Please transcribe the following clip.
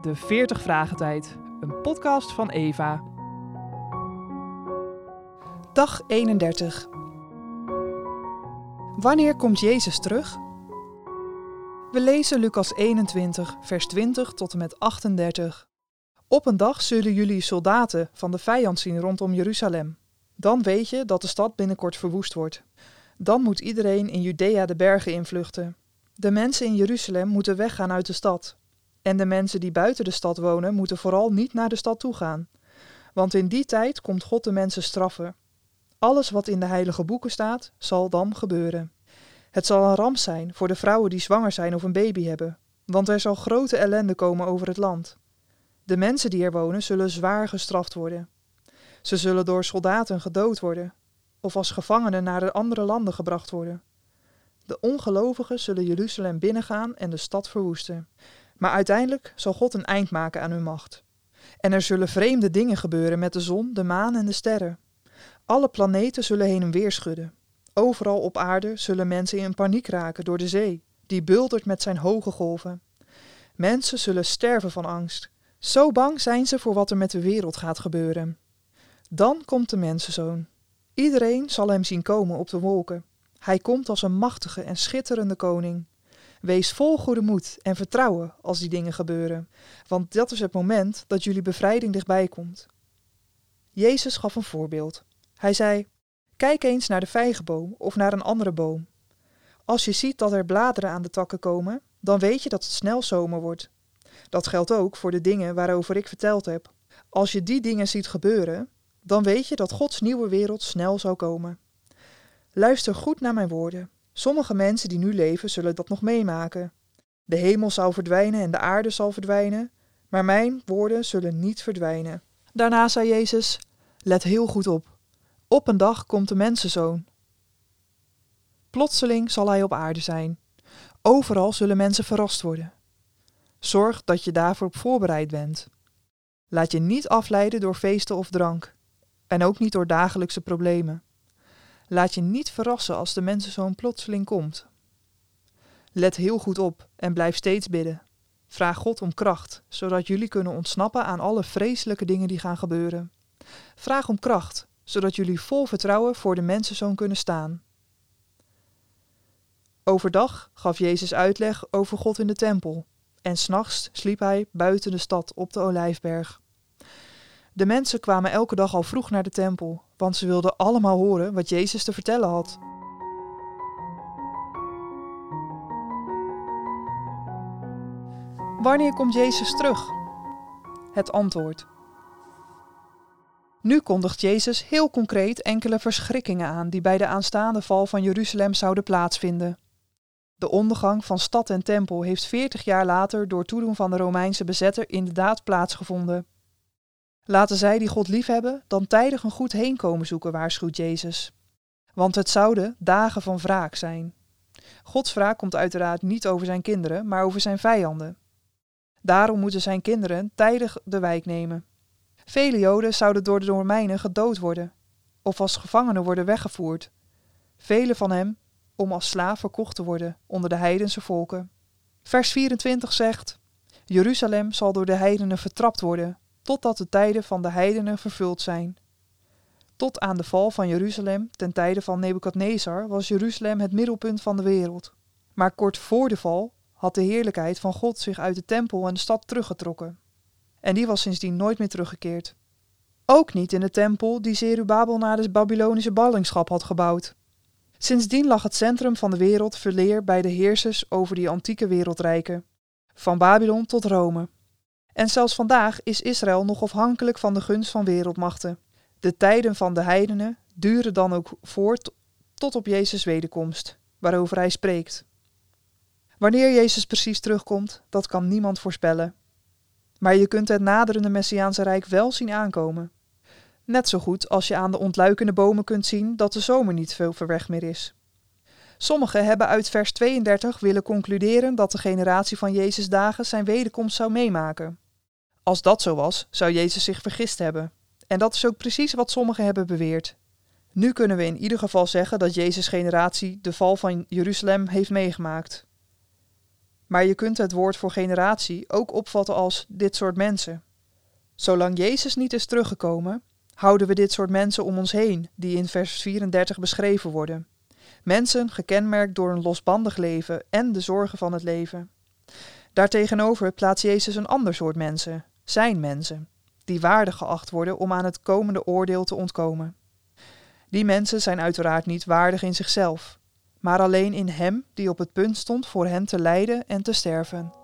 de 40 Vragen Tijd, een podcast van Eva. Dag 31. Wanneer komt Jezus terug? We lezen Lucas 21, vers 20 tot en met 38. Op een dag zullen jullie soldaten van de vijand zien rondom Jeruzalem. Dan weet je dat de stad binnenkort verwoest wordt. Dan moet iedereen in Judea de bergen invluchten. De mensen in Jeruzalem moeten weggaan uit de stad. En de mensen die buiten de stad wonen, moeten vooral niet naar de stad toe gaan. Want in die tijd komt God de mensen straffen. Alles wat in de heilige boeken staat, zal dan gebeuren. Het zal een ramp zijn voor de vrouwen die zwanger zijn of een baby hebben, want er zal grote ellende komen over het land. De mensen die er wonen zullen zwaar gestraft worden. Ze zullen door soldaten gedood worden, of als gevangenen naar de andere landen gebracht worden. De ongelovigen zullen Jeruzalem binnengaan en de stad verwoesten. Maar uiteindelijk zal God een eind maken aan hun macht. En er zullen vreemde dingen gebeuren met de zon, de maan en de sterren. Alle planeten zullen heen en weer schudden. Overal op aarde zullen mensen in paniek raken door de zee, die buldert met zijn hoge golven. Mensen zullen sterven van angst. Zo bang zijn ze voor wat er met de wereld gaat gebeuren. Dan komt de mensenzoon. Iedereen zal hem zien komen op de wolken. Hij komt als een machtige en schitterende koning. Wees vol goede moed en vertrouwen als die dingen gebeuren, want dat is het moment dat jullie bevrijding dichtbij komt. Jezus gaf een voorbeeld. Hij zei: Kijk eens naar de vijgenboom of naar een andere boom. Als je ziet dat er bladeren aan de takken komen, dan weet je dat het snel zomer wordt. Dat geldt ook voor de dingen waarover ik verteld heb. Als je die dingen ziet gebeuren, dan weet je dat Gods nieuwe wereld snel zal komen. Luister goed naar mijn woorden. Sommige mensen die nu leven zullen dat nog meemaken. De hemel zal verdwijnen en de aarde zal verdwijnen, maar mijn woorden zullen niet verdwijnen. Daarna zei Jezus: Let heel goed op. Op een dag komt de mensenzoon. Plotseling zal hij op aarde zijn. Overal zullen mensen verrast worden. Zorg dat je daarvoor voorbereid bent. Laat je niet afleiden door feesten of drank, en ook niet door dagelijkse problemen. Laat je niet verrassen als de mensenzoon plotseling komt. Let heel goed op en blijf steeds bidden. Vraag God om kracht, zodat jullie kunnen ontsnappen aan alle vreselijke dingen die gaan gebeuren. Vraag om kracht, zodat jullie vol vertrouwen voor de mensenzoon kunnen staan. Overdag gaf Jezus uitleg over God in de tempel, en s'nachts sliep hij buiten de stad op de olijfberg. De mensen kwamen elke dag al vroeg naar de tempel, want ze wilden allemaal horen wat Jezus te vertellen had. Wanneer komt Jezus terug? Het antwoord. Nu kondigt Jezus heel concreet enkele verschrikkingen aan die bij de aanstaande val van Jeruzalem zouden plaatsvinden. De ondergang van stad en tempel heeft veertig jaar later door toedoen van de Romeinse bezetter inderdaad plaatsgevonden. Laten zij die God liefhebben dan tijdig een goed heenkomen zoeken, waarschuwt Jezus. Want het zouden dagen van wraak zijn. Gods wraak komt uiteraard niet over zijn kinderen, maar over zijn vijanden. Daarom moeten zijn kinderen tijdig de wijk nemen. Vele Joden zouden door de Romeinen gedood worden, of als gevangenen worden weggevoerd. Vele van hem om als slaaf verkocht te worden onder de heidense volken. Vers 24 zegt: Jeruzalem zal door de heidenen vertrapt worden, totdat de tijden van de heidenen vervuld zijn. Tot aan de val van Jeruzalem ten tijde van Nebukadnezar was Jeruzalem het middelpunt van de wereld. Maar kort voor de val had de heerlijkheid van God zich uit de tempel en de stad teruggetrokken. En die was sindsdien nooit meer teruggekeerd. Ook niet in de tempel die Zerubabel na de Babylonische ballingschap had gebouwd. Sindsdien lag het centrum van de wereld verleer bij de heersers over die antieke wereldrijken, van Babylon tot Rome. En zelfs vandaag is Israël nog afhankelijk van de gunst van wereldmachten. De tijden van de heidenen duren dan ook voort tot op Jezus' wederkomst, waarover hij spreekt. Wanneer Jezus precies terugkomt, dat kan niemand voorspellen. Maar je kunt het naderende Messiaanse Rijk wel zien aankomen. Net zo goed als je aan de ontluikende bomen kunt zien dat de zomer niet veel ver weg meer is. Sommigen hebben uit vers 32 willen concluderen dat de generatie van Jezus dagen zijn wederkomst zou meemaken. Als dat zo was, zou Jezus zich vergist hebben. En dat is ook precies wat sommigen hebben beweerd. Nu kunnen we in ieder geval zeggen dat Jezus' generatie de val van Jeruzalem heeft meegemaakt. Maar je kunt het woord voor generatie ook opvatten als dit soort mensen. Zolang Jezus niet is teruggekomen, houden we dit soort mensen om ons heen, die in vers 34 beschreven worden. Mensen gekenmerkt door een losbandig leven en de zorgen van het leven. Daartegenover plaatst Jezus een ander soort mensen, zijn mensen, die waardig geacht worden om aan het komende oordeel te ontkomen. Die mensen zijn uiteraard niet waardig in zichzelf, maar alleen in Hem die op het punt stond voor hen te lijden en te sterven.